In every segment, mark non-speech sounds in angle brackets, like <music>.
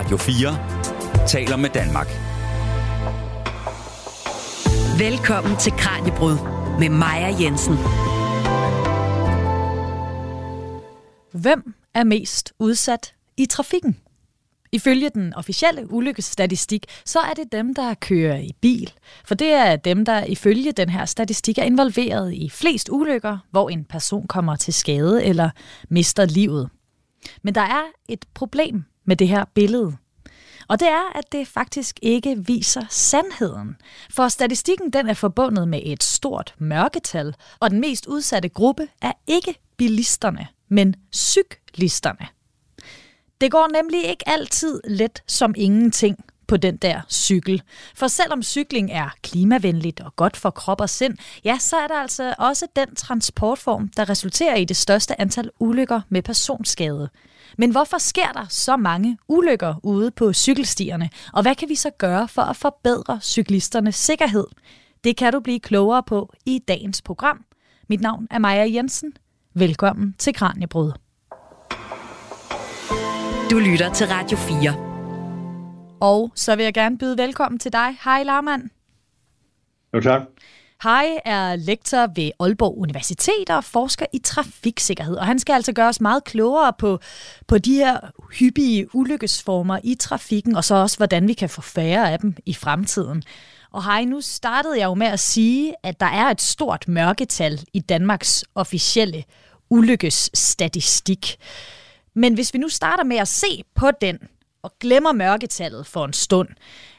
Radio 4 taler med Danmark. Velkommen til Kranjebrud med Maja Jensen. Hvem er mest udsat i trafikken? Ifølge den officielle ulykkesstatistik, så er det dem, der kører i bil. For det er dem, der ifølge den her statistik er involveret i flest ulykker, hvor en person kommer til skade eller mister livet. Men der er et problem med det her billede. Og det er, at det faktisk ikke viser sandheden. For statistikken den er forbundet med et stort mørketal, og den mest udsatte gruppe er ikke bilisterne, men cyklisterne. Det går nemlig ikke altid let som ingenting på den der cykel. For selvom cykling er klimavenligt og godt for krop og sind, ja, så er der altså også den transportform, der resulterer i det største antal ulykker med personskade. Men hvorfor sker der så mange ulykker ude på cykelstierne, og hvad kan vi så gøre for at forbedre cyklisternes sikkerhed? Det kan du blive klogere på i dagens program. Mit navn er Maja Jensen. Velkommen til Kranjebrud. Du lytter til Radio 4. Og så vil jeg gerne byde velkommen til dig. Hej Larmand. Jo, tak. Hej er lektor ved Aalborg Universitet og forsker i trafiksikkerhed, og han skal altså gøre os meget klogere på, på de her hyppige ulykkesformer i trafikken, og så også, hvordan vi kan få færre af dem i fremtiden. Og hej, nu startede jeg jo med at sige, at der er et stort mørketal i Danmarks officielle ulykkesstatistik. Men hvis vi nu starter med at se på den, og glemmer mørketallet for en stund,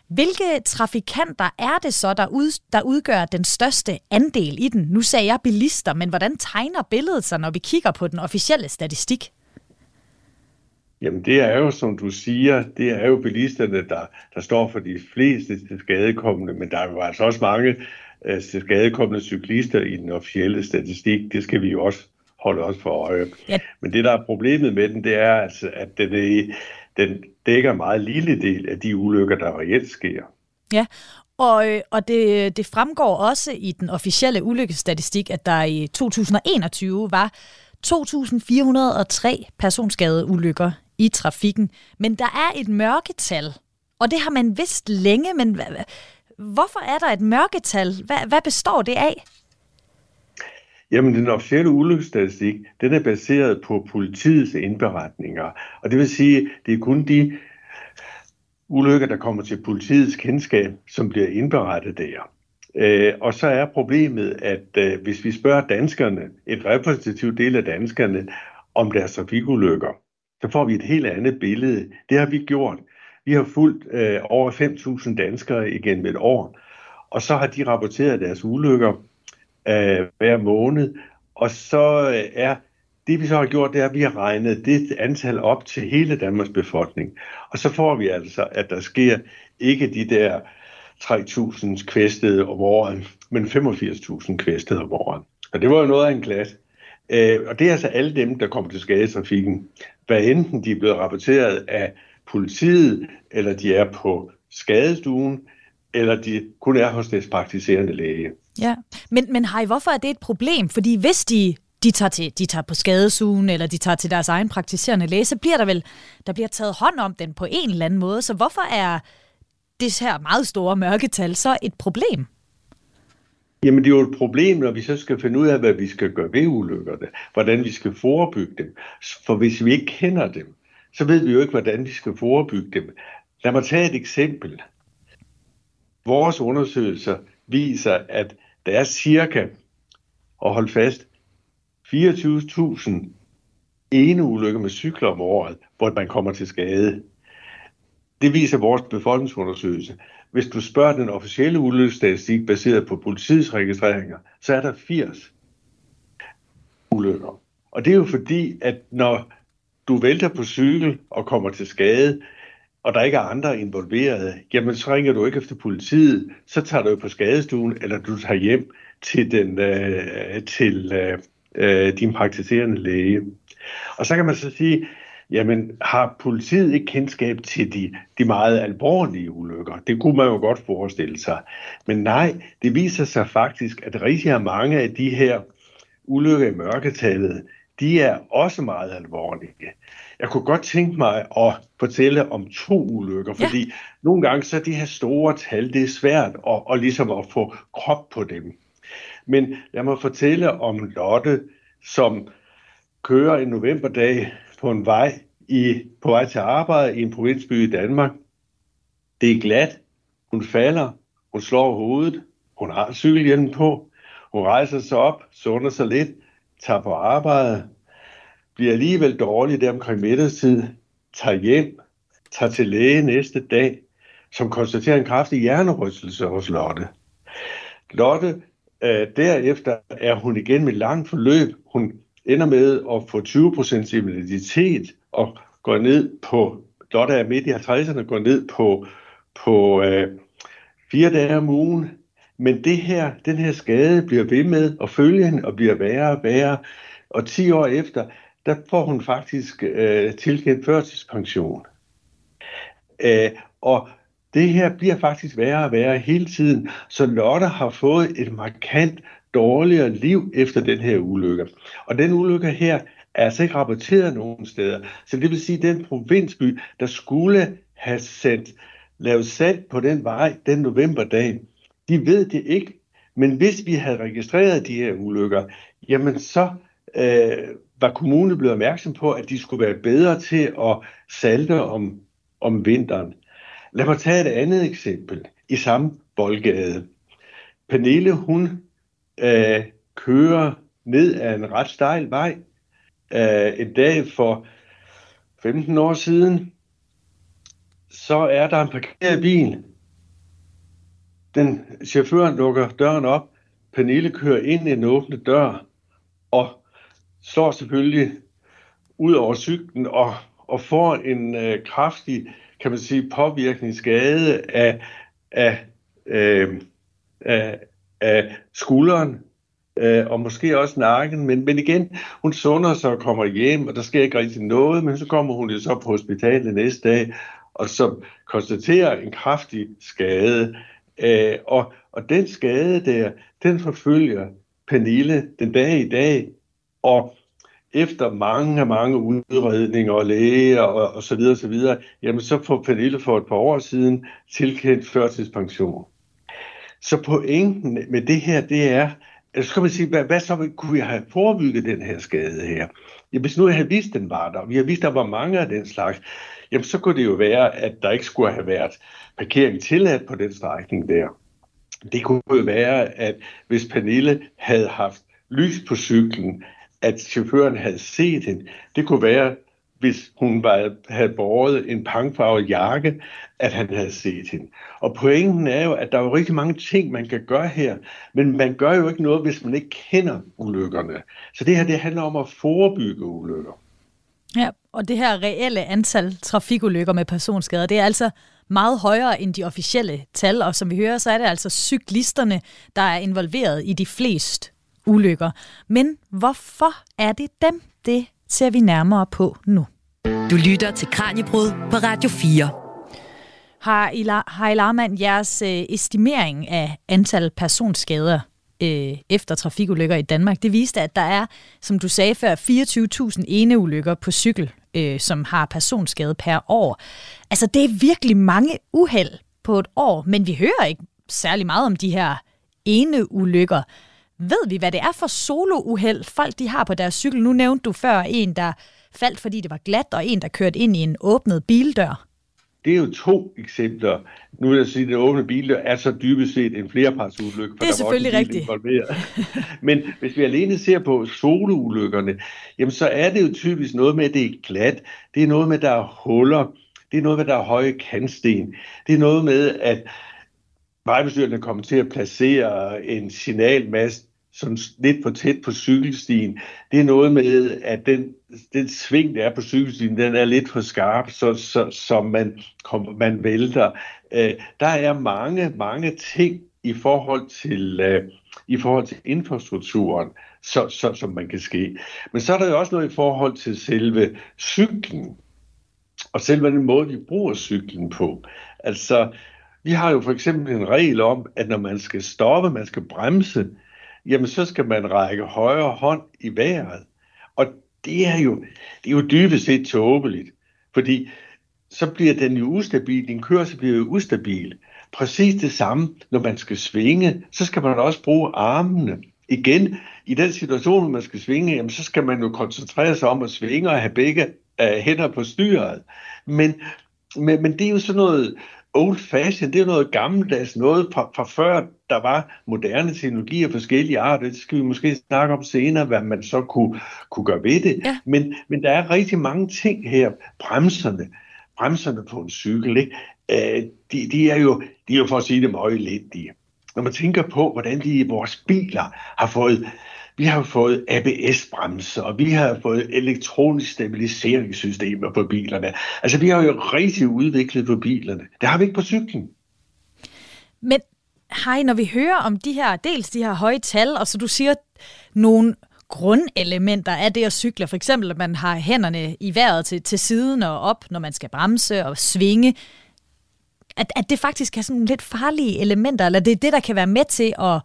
hvilke trafikanter er det så, der, ud, der udgør den største andel i den? Nu sagde jeg bilister, men hvordan tegner billedet sig, når vi kigger på den officielle statistik? Jamen det er jo, som du siger, det er jo bilisterne, der, der står for de fleste skadekommende, men der er jo altså også mange uh, skadekommende cyklister i den officielle statistik. Det skal vi jo også holde os for øje. Ja. Men det, der er problemet med den, det er altså, at den, er, den dækker en meget lille del af de ulykker, der reelt sker. Ja, og, øh, og det, det fremgår også i den officielle ulykkesstatistik, at der i 2021 var 2.403 personskadeulykker i trafikken. Men der er et mørketal, og det har man vidst længe, men hvorfor er der et mørketal? Hvad, hvad består det af? Jamen, den officielle ulykkesstatistik, den er baseret på politiets indberetninger. Og det vil sige, det er kun de ulykker, der kommer til politiets kendskab, som bliver indberettet der. Øh, og så er problemet, at øh, hvis vi spørger danskerne, et repræsentativt del af danskerne, om deres trafikulykker, så får vi et helt andet billede. Det har vi gjort. Vi har fulgt øh, over 5.000 danskere igennem et år, og så har de rapporteret deres ulykker øh, hver måned. Og så øh, er det, vi så har gjort, det er, at vi har regnet det antal op til hele Danmarks befolkning. Og så får vi altså, at der sker ikke de der 3.000 kvæstede om året, men 85.000 kvæstede om året. Og det var jo noget af en klasse. Øh, og det er altså alle dem, der kommer til skade i trafikken. Hvad enten de er blevet rapporteret af politiet, eller de er på skadestuen, eller de kun er hos deres praktiserende læge. Ja, men, men hej, hvorfor er det et problem? Fordi hvis de de tager, til, de tager på skadesugen, eller de tager til deres egen praktiserende læge, så bliver der vel der bliver taget hånd om den på en eller anden måde. Så hvorfor er det her meget store mørketal så et problem? Jamen, det er jo et problem, når vi så skal finde ud af, hvad vi skal gøre ved ulykkerne, hvordan vi skal forebygge dem. For hvis vi ikke kender dem, så ved vi jo ikke, hvordan vi skal forebygge dem. Lad mig tage et eksempel. Vores undersøgelser viser, at der er cirka, og hold fast, 24.000 ene ulykker med cykler om året, hvor man kommer til skade. Det viser vores befolkningsundersøgelse. Hvis du spørger den officielle ulykkesstatistik baseret på politiets registreringer, så er der 80 ulykker. Og det er jo fordi, at når du vælter på cykel og kommer til skade, og der ikke er andre involveret, jamen så ringer du ikke efter politiet, så tager du jo på skadestuen, eller du tager hjem til, den, øh, til øh, øh, din praktiserende læge. Og så kan man så sige, jamen har politiet ikke kendskab til de, de meget alvorlige ulykker? Det kunne man jo godt forestille sig. Men nej, det viser sig faktisk, at rigtig mange af de her ulykker i mørketallet, de er også meget alvorlige jeg kunne godt tænke mig at fortælle om to ulykker, fordi ja. nogle gange så er de her store tal, det er svært at, at ligesom at få krop på dem. Men lad mig fortælle om Lotte, som kører en novemberdag på en vej i, på vej til arbejde i en provinsby i Danmark. Det er glat. Hun falder. Hun slår hovedet. Hun har cykelhjelm på. Hun rejser sig op, sunder sig lidt, tager på arbejde, bliver alligevel dårlig der omkring middagstid, tager hjem, tager til læge næste dag, som konstaterer en kraftig hjernerystelse hos Lotte. Lotte, øh, derefter er hun igen med langt forløb. Hun ender med at få 20% invaliditet og går ned på, Lotte er midt i 50'erne, går ned på, på øh, fire dage om ugen. Men det her, den her skade bliver ved med at følge hende og bliver værre og værre. Og 10 år efter, der får hun faktisk øh, tilkendt førtidspension. Øh, og det her bliver faktisk værre og værre hele tiden, så Lotte har fået et markant dårligere liv efter den her ulykke. Og den ulykke her er altså ikke rapporteret nogen steder. Så det vil sige, at den provinsby, der skulle have sendt, lavet salg på den vej den novemberdag, de ved det ikke. Men hvis vi havde registreret de her ulykker, jamen så øh, var kommunen blevet opmærksom på, at de skulle være bedre til at salte om, om vinteren. Lad mig tage et andet eksempel i samme boldgade. Pernille, hun øh, kører ned ad en ret stejl vej øh, en dag for 15 år siden. Så er der en parkeret bil. Den chaufføren lukker døren op. Pernille kører ind i en åbne dør og slår selvfølgelig ud over cyklen og, og får en øh, kraftig, kan man sige, påvirkningsskade af, af, øh, af, af skulderen øh, og måske også nakken. Men, men igen, hun sunder sig og kommer hjem, og der sker ikke rigtig noget, men så kommer hun jo så på hospitalet næste dag, og så konstaterer en kraftig skade. Øh, og, og den skade der, den forfølger Pernille den dag i dag, og efter mange, mange udredninger og læger og, og så videre, så videre, jamen så får Pernille for et par år siden tilkendt førtidspension. Så pointen med det her, det er, så kan man sige, hvad, hvad så kunne vi have forebygget den her skade her? Jamen, hvis nu jeg havde vidst, den var der, vi har vidst, der var mange af den slags, jamen så kunne det jo være, at der ikke skulle have været parkering tilladt på den strækning der. Det kunne jo være, at hvis Pernille havde haft lys på cyklen, at chaufføren havde set hende. Det kunne være, hvis hun var, havde båret en pangfarvet jakke, at han havde set hende. Og pointen er jo, at der er jo rigtig mange ting, man kan gøre her, men man gør jo ikke noget, hvis man ikke kender ulykkerne. Så det her, det handler om at forebygge ulykker. Ja, og det her reelle antal trafikulykker med personskader, det er altså meget højere end de officielle tal, og som vi hører, så er det altså cyklisterne, der er involveret i de fleste ulykker. Men hvorfor er det dem? Det ser vi nærmere på nu. Du lytter til Kranjebrud på Radio 4. Har I Larman jeres øh, estimering af antal personskader øh, efter trafikulykker i Danmark, det viste, at der er, som du sagde før, 24.000 eneulykker på cykel, øh, som har personskade per år. Altså, det er virkelig mange uheld på et år, men vi hører ikke særlig meget om de her eneulykker. Ved vi, hvad det er for solouheld, folk de har på deres cykel? Nu nævnte du før en, der faldt, fordi det var glat, og en, der kørte ind i en åbnet bildør. Det er jo to eksempler. Nu vil jeg sige, at den åbne bildør er så dybest set en flerpartsulykke. Det er selvfølgelig rigtigt. <laughs> Men hvis vi alene ser på soloulykkerne, jamen så er det jo typisk noget med, at det er glat. Det er noget med, at der er huller. Det er noget med, at der er høje kantsten. Det er noget med, at vejbestyrerne kommer til at placere en signalmast sådan lidt for tæt på cykelstien. Det er noget med, at den, den sving, der er på cykelstien, den er lidt for skarp, så, så, så man, kom, man vælter. Øh, der er mange, mange ting i forhold til, øh, i forhold til infrastrukturen, så, så, som man kan ske. Men så er der jo også noget i forhold til selve cyklen, og selve den måde, vi bruger cyklen på. Altså, vi har jo for eksempel en regel om, at når man skal stoppe, man skal bremse, jamen så skal man række højre hånd i vejret. Og det er jo, det er jo dybest set tåbeligt. Fordi så bliver den jo ustabil, din kørsel bliver jo ustabil. Præcis det samme, når man skal svinge, så skal man også bruge armene. Igen, i den situation, hvor man skal svinge, jamen, så skal man jo koncentrere sig om at svinge og have begge uh, hænder på styret. Men, men, men det er jo sådan noget old fashion, det er noget gammeldags, noget fra, fra før der var moderne teknologi af forskellige arter. Det skal vi måske snakke om senere, hvad man så kunne, kunne gøre ved det. Ja. Men, men der er rigtig mange ting her. Bremserne, bremserne på en cykel, ikke? Øh, de, de, er jo, de er jo for at sige det meget elendige. Når man tænker på, hvordan de i vores biler har fået vi har fået ABS-bremser, og vi har fået elektronisk stabiliseringssystemer på bilerne. Altså, vi har jo rigtig udviklet på bilerne. Det har vi ikke på cyklen. Men hej, når vi hører om de her, dels de her høje tal, og så du siger nogle grundelementer af det at cykle, for eksempel at man har hænderne i vejret til, til siden og op, når man skal bremse og svinge, at, at det faktisk er sådan lidt farlige elementer, eller det er det, der kan være med til at,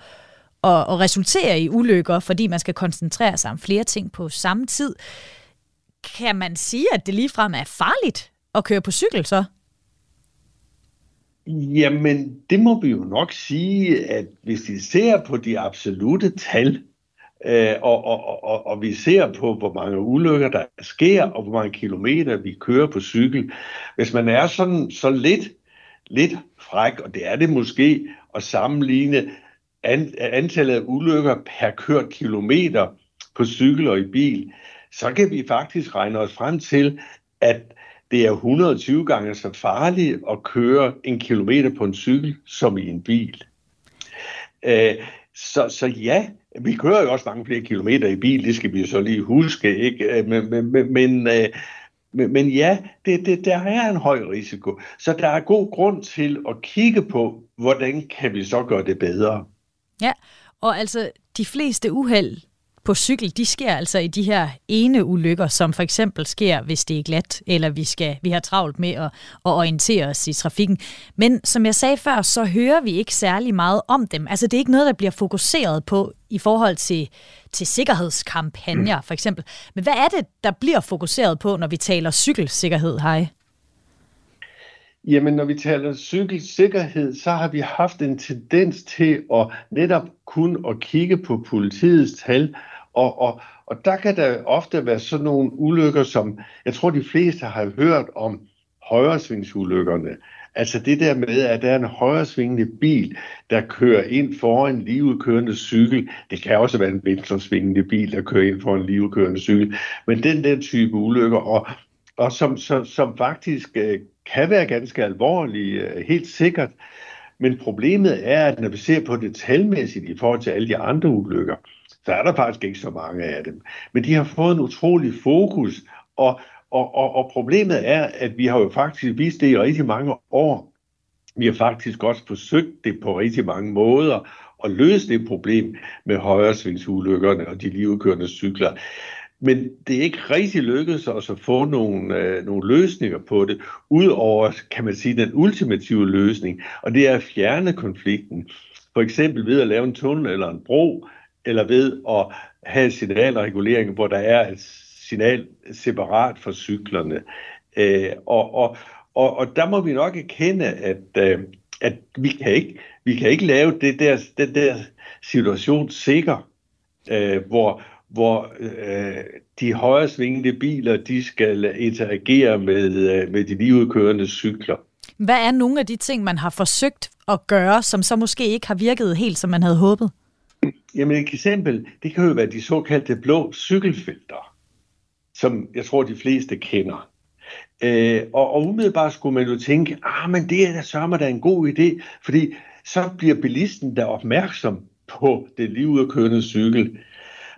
at, at resultere i ulykker, fordi man skal koncentrere sig om flere ting på samme tid. Kan man sige, at det ligefrem er farligt at køre på cykel så? Jamen, det må vi jo nok sige, at hvis vi ser på de absolute tal, øh, og, og, og, og vi ser på, hvor mange ulykker der sker, og hvor mange kilometer vi kører på cykel, hvis man er sådan så lidt, lidt fræk, og det er det måske, at sammenligne an, antallet af ulykker per kørt kilometer på cykel og i bil, så kan vi faktisk regne os frem til, at det er 120 gange så farligt at køre en kilometer på en cykel som i en bil. Øh, så, så ja, vi kører jo også mange flere kilometer i bil, det skal vi jo så lige huske, ikke? Øh, men, men, men, men, øh, men ja, det, det, der er en høj risiko. Så der er god grund til at kigge på, hvordan kan vi så gøre det bedre. Ja, og altså de fleste uheld på cykel, de sker altså i de her ene ulykker, som for eksempel sker, hvis det er glat, eller vi, skal, vi har travlt med at, at orientere os i trafikken. Men som jeg sagde før, så hører vi ikke særlig meget om dem. Altså det er ikke noget, der bliver fokuseret på i forhold til, til sikkerhedskampagner, for eksempel. Men hvad er det, der bliver fokuseret på, når vi taler cykelsikkerhed, hej? Jamen, når vi taler cykelsikkerhed, så har vi haft en tendens til at netop kun at kigge på politiets tal, og, og, og der kan der ofte være sådan nogle ulykker, som jeg tror, de fleste har hørt om højresvingsulykkerne. Altså det der med, at der er en højresvingende bil, der kører ind for en ligeudkørende cykel. Det kan også være en venstresvingende bil, der kører ind for en ligeudkørende cykel. Men den der type ulykker, og, og som, som, som faktisk øh, kan være ganske alvorlige, øh, helt sikkert. Men problemet er, at når vi ser på det talmæssigt i forhold til alle de andre ulykker, så er der faktisk ikke så mange af dem. Men de har fået en utrolig fokus, og, og, og, og problemet er, at vi har jo faktisk vist det i rigtig mange år. Vi har faktisk også forsøgt det på rigtig mange måder at løse det problem med højresvingsulykkerne og de livkørende cykler. Men det er ikke rigtig lykkedes os at få nogle, øh, nogle løsninger på det, udover, kan man sige, den ultimative løsning, og det er at fjerne konflikten. For eksempel ved at lave en tunnel eller en bro, eller ved at have signalregulering, hvor der er et signal separat for cyklerne. Øh, og, og, og, og der må vi nok erkende, at, øh, at vi, kan ikke, vi kan ikke lave det der, den der situation sikker, øh, hvor, hvor øh, de højre svingende biler, de skal interagere med, øh, med de ligeudkørende cykler. Hvad er nogle af de ting, man har forsøgt at gøre, som så måske ikke har virket helt, som man havde håbet? Jamen et eksempel, det kan jo være de såkaldte blå cykelfelter, som jeg tror, de fleste kender. Øh, og, og umiddelbart skulle man jo tænke, ah, men det er da sørger da en god idé, fordi så bliver bilisten da opmærksom på det ligeudkørende cykel.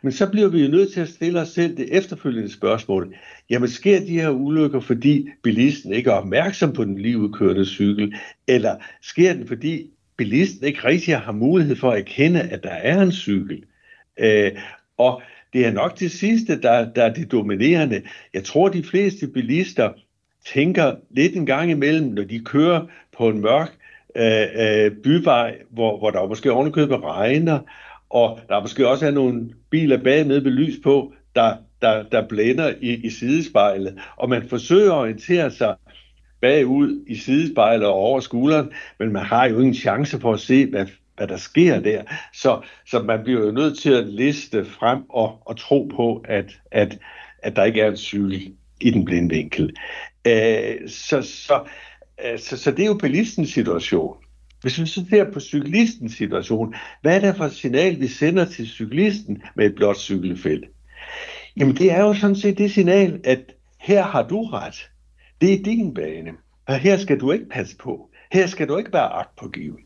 Men så bliver vi jo nødt til at stille os selv det efterfølgende spørgsmål. Jamen sker de her ulykker, fordi bilisten ikke er opmærksom på den ligeudkørende cykel, eller sker den, fordi bilisten ikke rigtig har mulighed for at erkende, at der er en cykel? Øh, og det er nok det sidste, der, der er det dominerende. Jeg tror, de fleste bilister tænker lidt en gang imellem, når de kører på en mørk øh, øh, byvej, hvor, hvor der måske ovenikøbet regner, og der er måske også er nogle biler bag med lys på, der der, der blænder i, i sidespejlet, og man forsøger at orientere sig bagud i sidespejlet og over skulderen, men man har jo ingen chance for at se, hvad, hvad der sker der. Så, så man bliver jo nødt til at liste frem og, og tro på, at, at, at der ikke er en cykel i den blinde vinkel. Øh, så, så, øh, så, så det er jo bilistens situation. Hvis vi så ser på cyklistens situation, hvad er det for et signal, vi sender til cyklisten med et blåt cykelfelt? Jamen det er jo sådan set det signal, at her har du ret. Det er din bane. Og her skal du ikke passe på. Her skal du ikke være agtpågivet.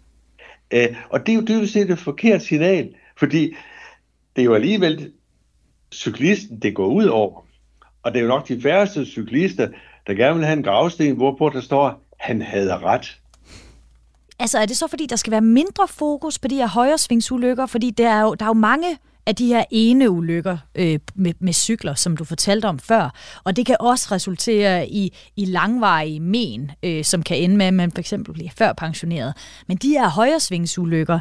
Øh, og det er jo dybest set et forkert signal, fordi det er jo alligevel cyklisten, det går ud over. Og det er jo nok de færreste cyklister, der gerne vil have en gravsten, hvorpå der står, han havde ret. Altså er det så, fordi der skal være mindre fokus på de her højresvingsulykker? Fordi der er jo, der er jo mange af de her ene ulykker øh, med, med cykler, som du fortalte om før. Og det kan også resultere i, i langvarige men, øh, som kan ende med, at man for eksempel bliver før pensioneret. Men de her højresvingsulykker,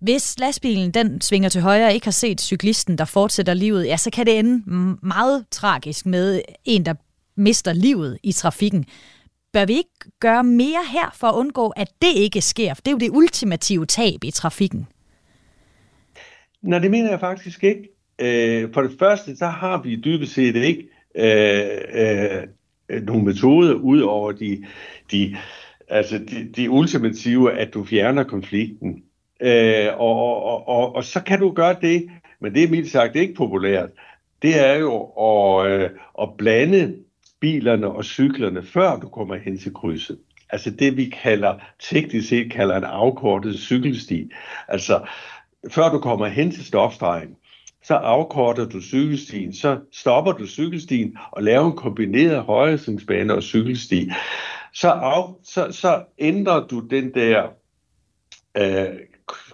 hvis lastbilen den svinger til højre og ikke har set cyklisten, der fortsætter livet, ja, så kan det ende meget tragisk med en, der mister livet i trafikken. Bør vi ikke gøre mere her for at undgå, at det ikke sker? For det er jo det ultimative tab i trafikken. Nej, det mener jeg faktisk ikke. Øh, for det første, så har vi dybest set ikke øh, øh, nogle metoder ud over de, de, altså de, de ultimative, at du fjerner konflikten. Øh, og, og, og, og så kan du gøre det, men det er mildt sagt ikke populært. Det er jo at, øh, at blande bilerne og cyklerne, før du kommer hen til krydset. Altså det, vi kalder, teknisk set kalder en afkortet cykelsti. Altså, før du kommer hen til stopstregen, så afkorter du cykelstien, så stopper du cykelstien og laver en kombineret højresvingsbane og cykelsti. Så, af, så, så ændrer du den der øh,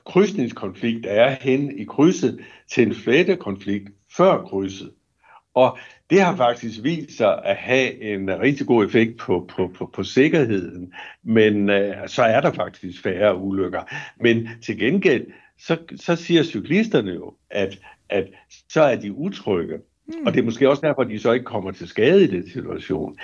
krydsningskonflikt, der er hen i krydset, til en flettekonflikt før krydset. Og det har faktisk vist sig at have en rigtig god effekt på, på, på, på sikkerheden, men øh, så er der faktisk færre ulykker. Men til gengæld, så, så siger cyklisterne jo, at, at så er de utrygge. Mm. Og det er måske også derfor, at de så ikke kommer til skade i den situation.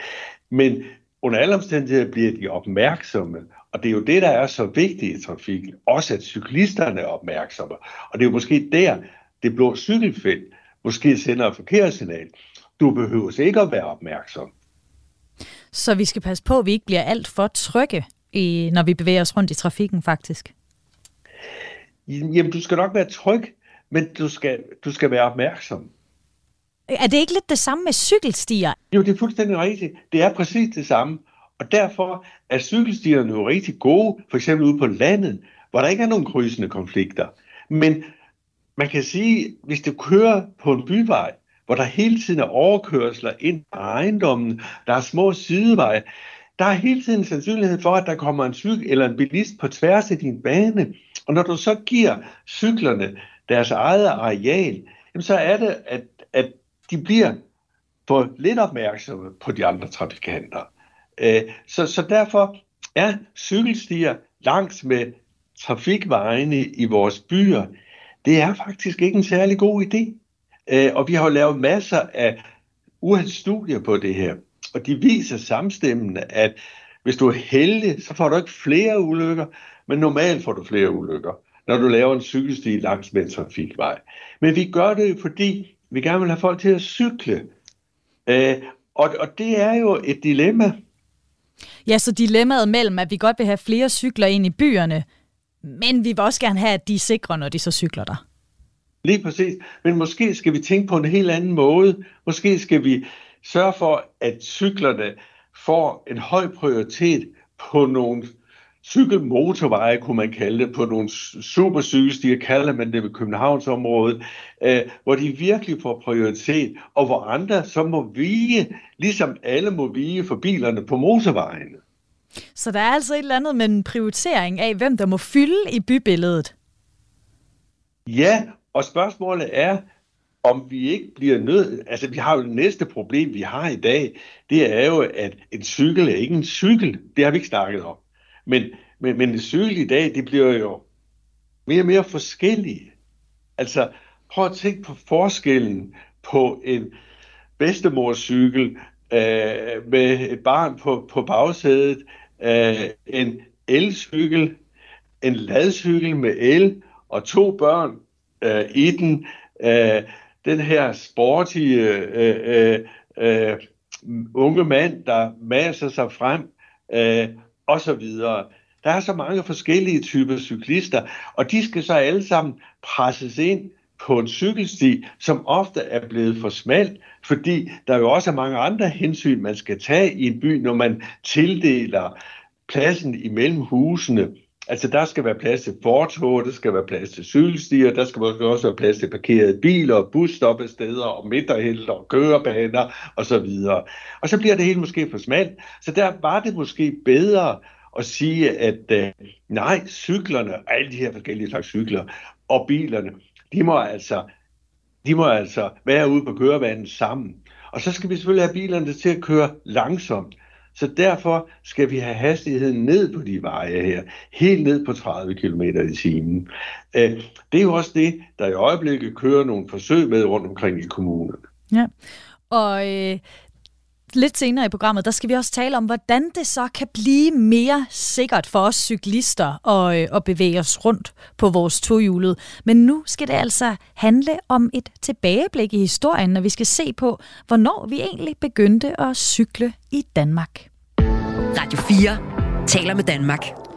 Men under alle omstændigheder bliver de opmærksomme, og det er jo det, der er så vigtigt i trafikken. Også at cyklisterne er opmærksomme. Og det er jo måske der, det blå cykelfelt måske sender et forkert signal. Du behøver ikke at være opmærksom. Så vi skal passe på, at vi ikke bliver alt for trygge, når vi bevæger os rundt i trafikken faktisk? Jamen, du skal nok være tryg, men du skal, du skal være opmærksom. Er det ikke lidt det samme med cykelstier? Jo, det er fuldstændig rigtigt. Det er præcis det samme. Og derfor er cykelstierne jo rigtig gode, for eksempel ude på landet, hvor der ikke er nogen krydsende konflikter. Men man kan sige, hvis du kører på en byvej, hvor der hele tiden er overkørsler ind på ejendommen, der er små sideveje, der er hele tiden sandsynlighed for, at der kommer en cykel eller en bilist på tværs af din bane. Og når du så giver cyklerne deres eget areal, jamen så er det, at, at de bliver for lidt opmærksomme på de andre trafikanter. Øh, så, så derfor er cykelstier langs med trafikvejene i vores byer, det er faktisk ikke en særlig god idé. Øh, og vi har jo lavet masser af studier på det her, og de viser samstemmende, at hvis du er heldig, så får du ikke flere ulykker, men normalt får du flere ulykker, når du laver en cykelsti langs med en trafikvej. Men vi gør det fordi vi gerne vil have folk til at cykle. Øh, og, og det er jo et dilemma. Ja, så dilemmaet mellem, at vi godt vil have flere cykler ind i byerne, men vi vil også gerne have, at de er sikre, når de så cykler der. Lige præcis. Men måske skal vi tænke på en helt anden måde. Måske skal vi sørge for, at cyklerne får en høj prioritet på nogle cykelmotorveje, kunne man kalde det, på nogle supercykelstier, kalder man det ved Københavnsområdet, øh, hvor de virkelig får prioritet, og hvor andre så må vige, ligesom alle må vige for bilerne på motorvejene. Så der er altså et eller andet med en prioritering af, hvem der må fylde i bybilledet. Ja, og spørgsmålet er, om vi ikke bliver nødt... Altså, vi har jo det næste problem, vi har i dag, det er jo, at en cykel er ikke en cykel. Det har vi ikke snakket om. Men, men, men en cykel i dag, det bliver jo mere og mere forskellige. Altså, prøv at tænke på forskellen på en bedstemorcykel øh, med et barn på, på bagsædet, øh, en elcykel, en ladcykel med el og to børn øh, i den. Øh, den her sporty øh, øh, øh, unge mand, der masser sig frem, øh, og så videre. Der er så mange forskellige typer cyklister, og de skal så alle sammen presses ind på en cykelsti, som ofte er blevet for smal, fordi der jo også er mange andre hensyn, man skal tage i en by, når man tildeler pladsen imellem husene. Altså der skal være plads til fortog, der skal være plads til cykelstier, der skal også være plads til parkerede biler, busstoppesteder og midterhælder og kørebaner osv. Og, og så bliver det helt måske for smalt. Så der var det måske bedre at sige, at øh, nej, cyklerne, alle de her forskellige slags cykler og bilerne, de må altså, de må altså være ude på kørebanen sammen. Og så skal vi selvfølgelig have bilerne til at køre langsomt. Så derfor skal vi have hastigheden ned på de veje her, helt ned på 30 km i timen. Øh, det er jo også det, der i øjeblikket kører nogle forsøg med rundt omkring i kommunerne. Ja, og øh, lidt senere i programmet, der skal vi også tale om, hvordan det så kan blive mere sikkert for os cyklister at, øh, at bevæge os rundt på vores tohjulet. Men nu skal det altså handle om et tilbageblik i historien, når vi skal se på, hvornår vi egentlig begyndte at cykle i Danmark. Radio 4 taler med Danmark.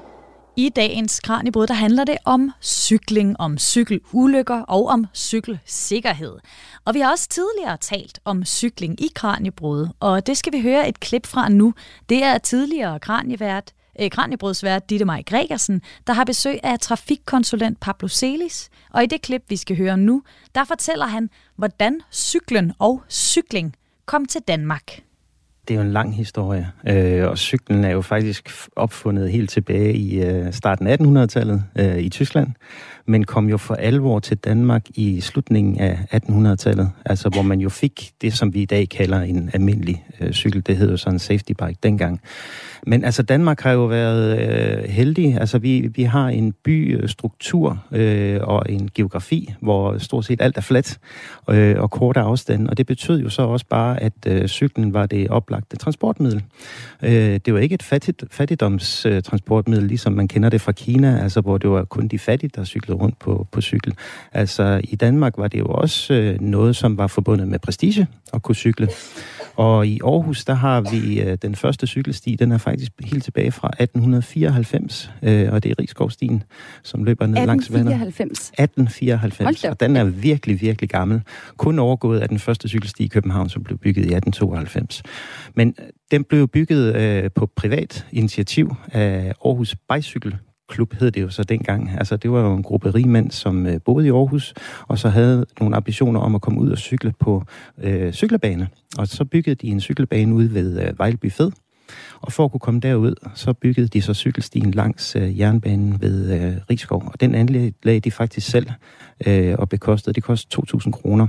I dagens Kranjebrud, der handler det om cykling, om cykelulykker og om cykelsikkerhed. Og vi har også tidligere talt om cykling i Kranjebrud, og det skal vi høre et klip fra nu. Det er tidligere Kranjevært, eh, Kranjebrudsvært Ditte Maj Gregersen, der har besøg af trafikkonsulent Pablo Celis. Og i det klip, vi skal høre nu, der fortæller han, hvordan cyklen og cykling kom til Danmark. Det er jo en lang historie, øh, og cyklen er jo faktisk opfundet helt tilbage i øh, starten af 1800-tallet øh, i Tyskland, men kom jo for alvor til Danmark i slutningen af 1800-tallet, altså hvor man jo fik det, som vi i dag kalder en almindelig øh, cykel. Det hed jo sådan en safety bike dengang. Men altså Danmark har jo været øh, heldig. Altså vi, vi har en bystruktur øh, og en geografi, hvor stort set alt er fladt øh, og korte afstande. Og det betød jo så også bare, at øh, cyklen var det oplagte transportmiddel. Øh, det var ikke et fattigt, fattigdomstransportmiddel, ligesom man kender det fra Kina, altså hvor det var kun de fattige, der cyklede rundt på, på cykel. Altså i Danmark var det jo også øh, noget, som var forbundet med prestige at kunne cykle. Og i Aarhus, der har vi øh, den første cykelsti, den er faktisk helt tilbage fra 1894, øh, og det er Rigskovstien, som løber ned langs vandet. 1894, og den er virkelig, virkelig gammel. Kun overgået af den første cykelsti i København, som blev bygget i 1892. Men øh, den blev bygget øh, på privat initiativ af Aarhus Bicycle klub hed det jo så dengang. Altså, det var jo en gruppe rigmænd, som øh, boede i Aarhus, og så havde nogle ambitioner om at komme ud og cykle på øh, cykelbane. Og så byggede de en cykelbane ude ved øh, Vejleby Fed. Og for at kunne komme derud, så byggede de så cykelstien langs øh, jernbanen ved øh, Rigskov. Og den anlagde de faktisk selv øh, og bekostede. Det kostede 2.000 kroner.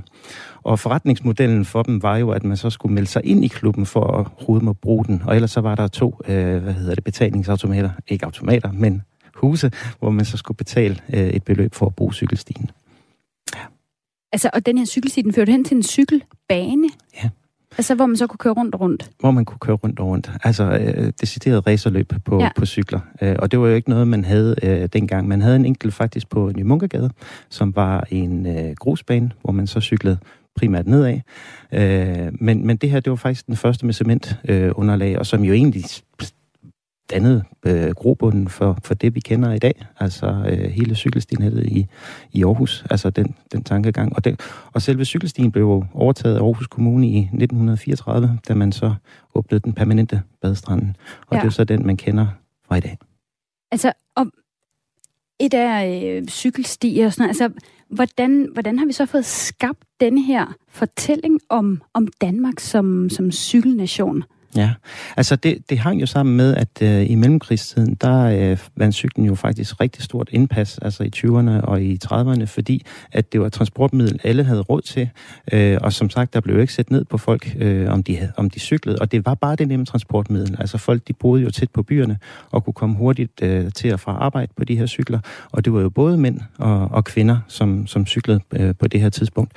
Og forretningsmodellen for dem var jo, at man så skulle melde sig ind i klubben for at rode med bruge den. Og ellers så var der to, øh, hvad hedder det, betalingsautomater. Ikke automater, men huse, hvor man så skulle betale øh, et beløb for at bruge cykelstien. Ja. Altså, og den her cykelsti, den førte hen til en cykelbane? Ja. Altså, hvor man så kunne køre rundt og rundt? Hvor man kunne køre rundt og rundt. Altså, øh, decideret racerløb på, ja. på cykler. Øh, og det var jo ikke noget, man havde øh, dengang. Man havde en enkelt faktisk på Ny Munkegade, som var en øh, grusbane, hvor man så cyklede primært nedad. Øh, men, men det her, det var faktisk den første med cementunderlag, øh, underlag, og som jo egentlig dannet øh, grobunden for, for det, vi kender i dag. Altså øh, hele cykelstienettet i, i Aarhus. Altså den, den tankegang. Og, den, og selve cykelstien blev overtaget af Aarhus Kommune i 1934, da man så åbnede den permanente badestranden. Og ja. det er så den, man kender fra i dag. Altså, og et af øh, cykelstier og sådan noget, altså, hvordan, hvordan har vi så fået skabt denne her fortælling om, om Danmark som, som cykelnation? Ja, altså det, det hang jo sammen med, at øh, i mellemkrigstiden, der øh, vandt cyklen jo faktisk rigtig stort indpas, altså i 20'erne og i 30'erne, fordi at det var et transportmiddel, alle havde råd til, øh, og som sagt, der blev jo ikke sat ned på folk, øh, om, de, havde, om de cyklede, og det var bare det nemme transportmiddel. Altså folk, de boede jo tæt på byerne, og kunne komme hurtigt øh, til og fra arbejde på de her cykler, og det var jo både mænd og, og kvinder, som, som cyklede øh, på det her tidspunkt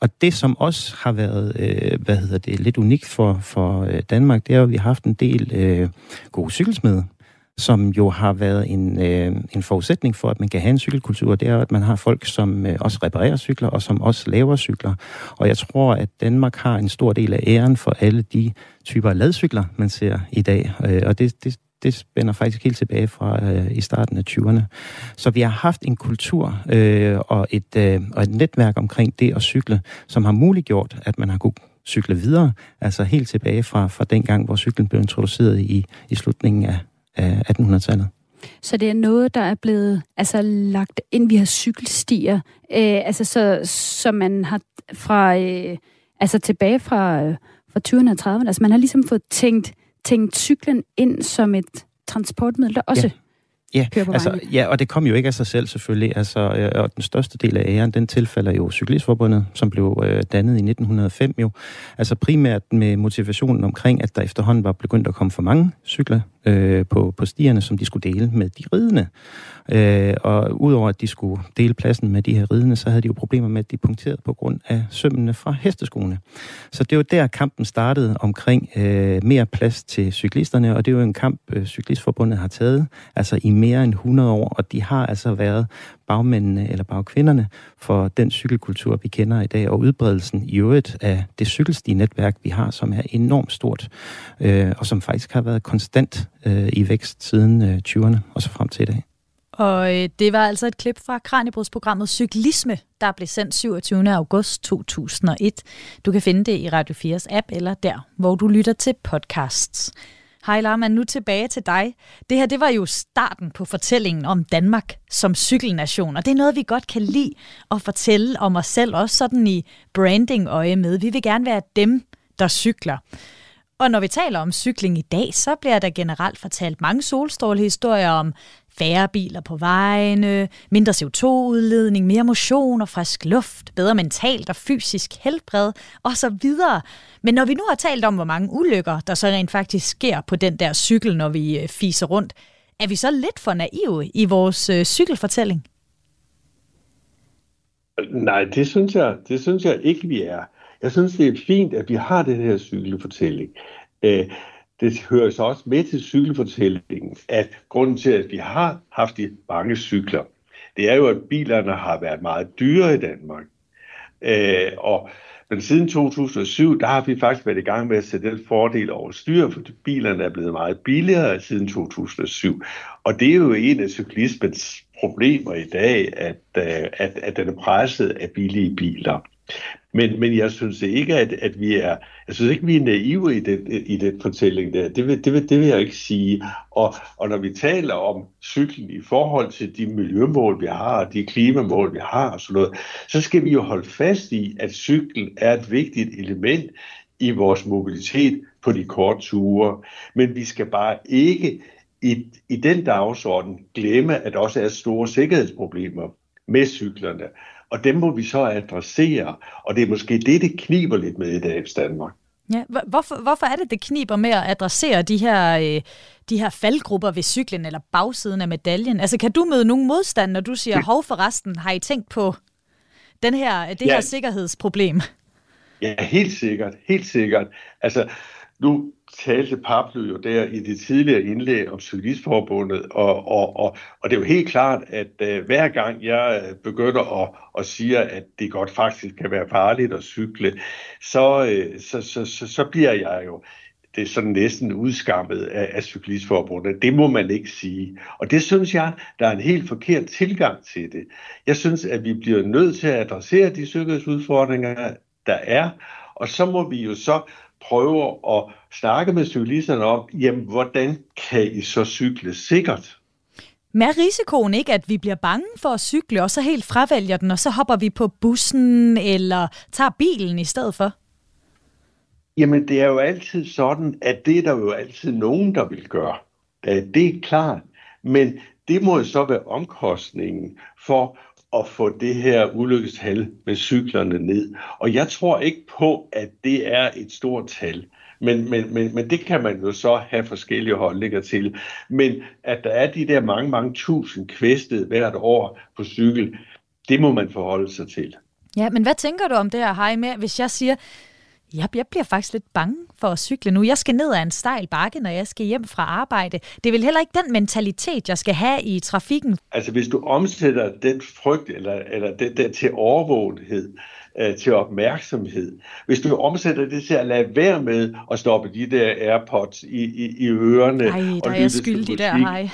og det, som også har været øh, hvad hedder det, lidt unikt for, for øh, Danmark, det er, at vi har haft en del øh, gode cykelsmede, som jo har været en, øh, en forudsætning for, at man kan have en cykelkultur, det er, at man har folk, som øh, også reparerer cykler, og som også laver cykler. Og jeg tror, at Danmark har en stor del af æren for alle de typer af ladcykler, man ser i dag. Øh, og det, det, det spænder faktisk helt tilbage fra øh, i starten af 20'erne. Så vi har haft en kultur øh, og, et, øh, og et netværk omkring det at cykle, som har muliggjort, at man har kunnet cykle videre, altså helt tilbage fra, fra den gang, hvor cyklen blev introduceret i, i slutningen af, af 1800-tallet. Så det er noget, der er blevet altså, lagt ind, vi har cykelstier, øh, altså så, så man har fra, øh, altså tilbage fra, øh, fra 20'erne og 30'erne, altså man har ligesom fået tænkt tænkt cyklen ind som et transportmiddel, der også ja. Ja, altså, ja, og det kom jo ikke af sig selv selvfølgelig. Altså, øh, og den største del af æren, den tilfælder jo Cyklistforbundet, som blev øh, dannet i 1905 jo. Altså primært med motivationen omkring, at der efterhånden var begyndt at komme for mange cykler øh, på, på stierne, som de skulle dele med de ridende. Øh, og udover at de skulle dele pladsen med de her ridende, så havde de jo problemer med, at de punkterede på grund af sømmene fra hesteskoene. Så det var der kampen startede omkring øh, mere plads til cyklisterne, og det er jo en kamp, øh, Cyklistforbundet har taget altså i mere end 100 år, og de har altså været bagmændene eller bagkvinderne for den cykelkultur, vi kender i dag, og udbredelsen i øvrigt af det cykelstinetværk, vi har, som er enormt stort, øh, og som faktisk har været konstant øh, i vækst siden øh, 20'erne og så frem til i dag. Og øh, det var altså et klip fra Kranjebrudsprogrammet Cyklisme, der blev sendt 27. august 2001. Du kan finde det i Radio 4's app eller der, hvor du lytter til podcasts. Hej Larman, nu tilbage til dig. Det her, det var jo starten på fortællingen om Danmark som cykelnation, og det er noget, vi godt kan lide at fortælle om os selv, også sådan i branding-øje med. Vi vil gerne være dem, der cykler. Og når vi taler om cykling i dag, så bliver der generelt fortalt mange solstrålehistorier om færre biler på vejene, mindre CO2-udledning, mere motion og frisk luft, bedre mentalt og fysisk helbred osv. Men når vi nu har talt om, hvor mange ulykker, der så rent faktisk sker på den der cykel, når vi øh, fiser rundt, er vi så lidt for naive i vores øh, cykelfortælling? Nej, det synes jeg, det synes jeg ikke, vi er. Jeg synes, det er fint, at vi har den her cykelfortælling. Øh, det hører så også med til cykelfortællingen, at grunden til, at vi har haft de mange cykler, det er jo, at bilerne har været meget dyre i Danmark. Øh, og, men siden 2007, der har vi faktisk været i gang med at sætte den fordel over styr, for bilerne er blevet meget billigere siden 2007. Og det er jo en af cyklismens problemer i dag, at, øh, at, at den er presset af billige biler. Men, men jeg synes ikke, at, at vi er, jeg synes ikke, vi er naive i den, i den fortælling der. Det vil, det, vil, det vil jeg ikke sige. Og, og når vi taler om cyklen i forhold til de miljømål, vi har, de klimamål, vi har og sådan noget, så skal vi jo holde fast i, at cyklen er et vigtigt element i vores mobilitet på de korte ture. Men vi skal bare ikke i, i den dagsorden glemme, at der også er store sikkerhedsproblemer med cyklerne. Og dem må vi så adressere, og det er måske det, det kniber lidt med i dagens Danmark. Ja, hvorfor, hvorfor er det, det kniber med at adressere de her, øh, de her faldgrupper ved cyklen eller bagsiden af medaljen? Altså, kan du møde nogen modstand, når du siger, hov forresten, har I tænkt på den her, det ja. her sikkerhedsproblem? Ja, helt sikkert, helt sikkert. Altså, nu talte Pablo jo der i det tidligere indlæg om Cyklistforbundet, og, og, og, og det er jo helt klart, at uh, hver gang jeg øh, begynder at, at sige, at det godt faktisk kan være farligt at cykle, så, uh, så, så, så, så bliver jeg jo det er sådan næsten udskammet af, af Cyklistforbundet. Det må man ikke sige. Og det synes jeg, der er en helt forkert tilgang til det. Jeg synes, at vi bliver nødt til at adressere de sikkerhedsudfordringer, der er, og så må vi jo så prøve at snakke med cyklisterne om, jamen, hvordan kan I så cykle sikkert? Men er risikoen ikke, at vi bliver bange for at cykle, og så helt fravælger den, og så hopper vi på bussen eller tager bilen i stedet for? Jamen, det er jo altid sådan, at det er der jo altid nogen, der vil gøre. Det er klart. Men det må jo så være omkostningen for at få det her ulykkestal med cyklerne ned. Og jeg tror ikke på, at det er et stort tal. Men, men, men, men det kan man jo så have forskellige holdninger til. Men at der er de der mange, mange tusind kvæstede hvert år på cykel, det må man forholde sig til. Ja, men hvad tænker du om det her, Hej, med, hvis jeg siger, jeg, jeg bliver faktisk lidt bange for at cykle nu. Jeg skal ned ad en stejl bakke, når jeg skal hjem fra arbejde. Det er vel heller ikke den mentalitet, jeg skal have i trafikken. Altså hvis du omsætter den frygt eller, eller den der til overvågenhed, øh, til opmærksomhed. Hvis du omsætter det til at lade være med at stoppe de der AirPods i, i, i ørerne. Ej, der og er jeg skyldig der, hej.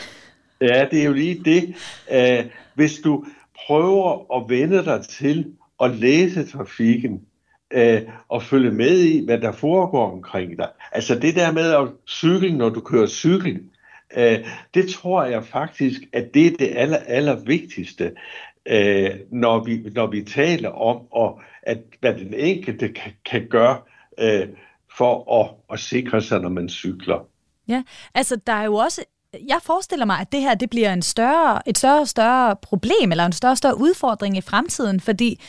Ja, det er jo lige det. Uh, hvis du prøver at vende dig til at læse trafikken, øh, og følge med i, hvad der foregår omkring dig. Altså det der med at cykle, når du kører cykel, øh, det tror jeg faktisk, at det er det aller, aller vigtigste øh, når, vi, når vi taler om, og at, hvad den enkelte kan, kan gøre øh, for at, at sikre sig, når man cykler. Ja, altså der er jo også jeg forestiller mig, at det her det bliver en større, et større større problem, eller en større større udfordring i fremtiden, fordi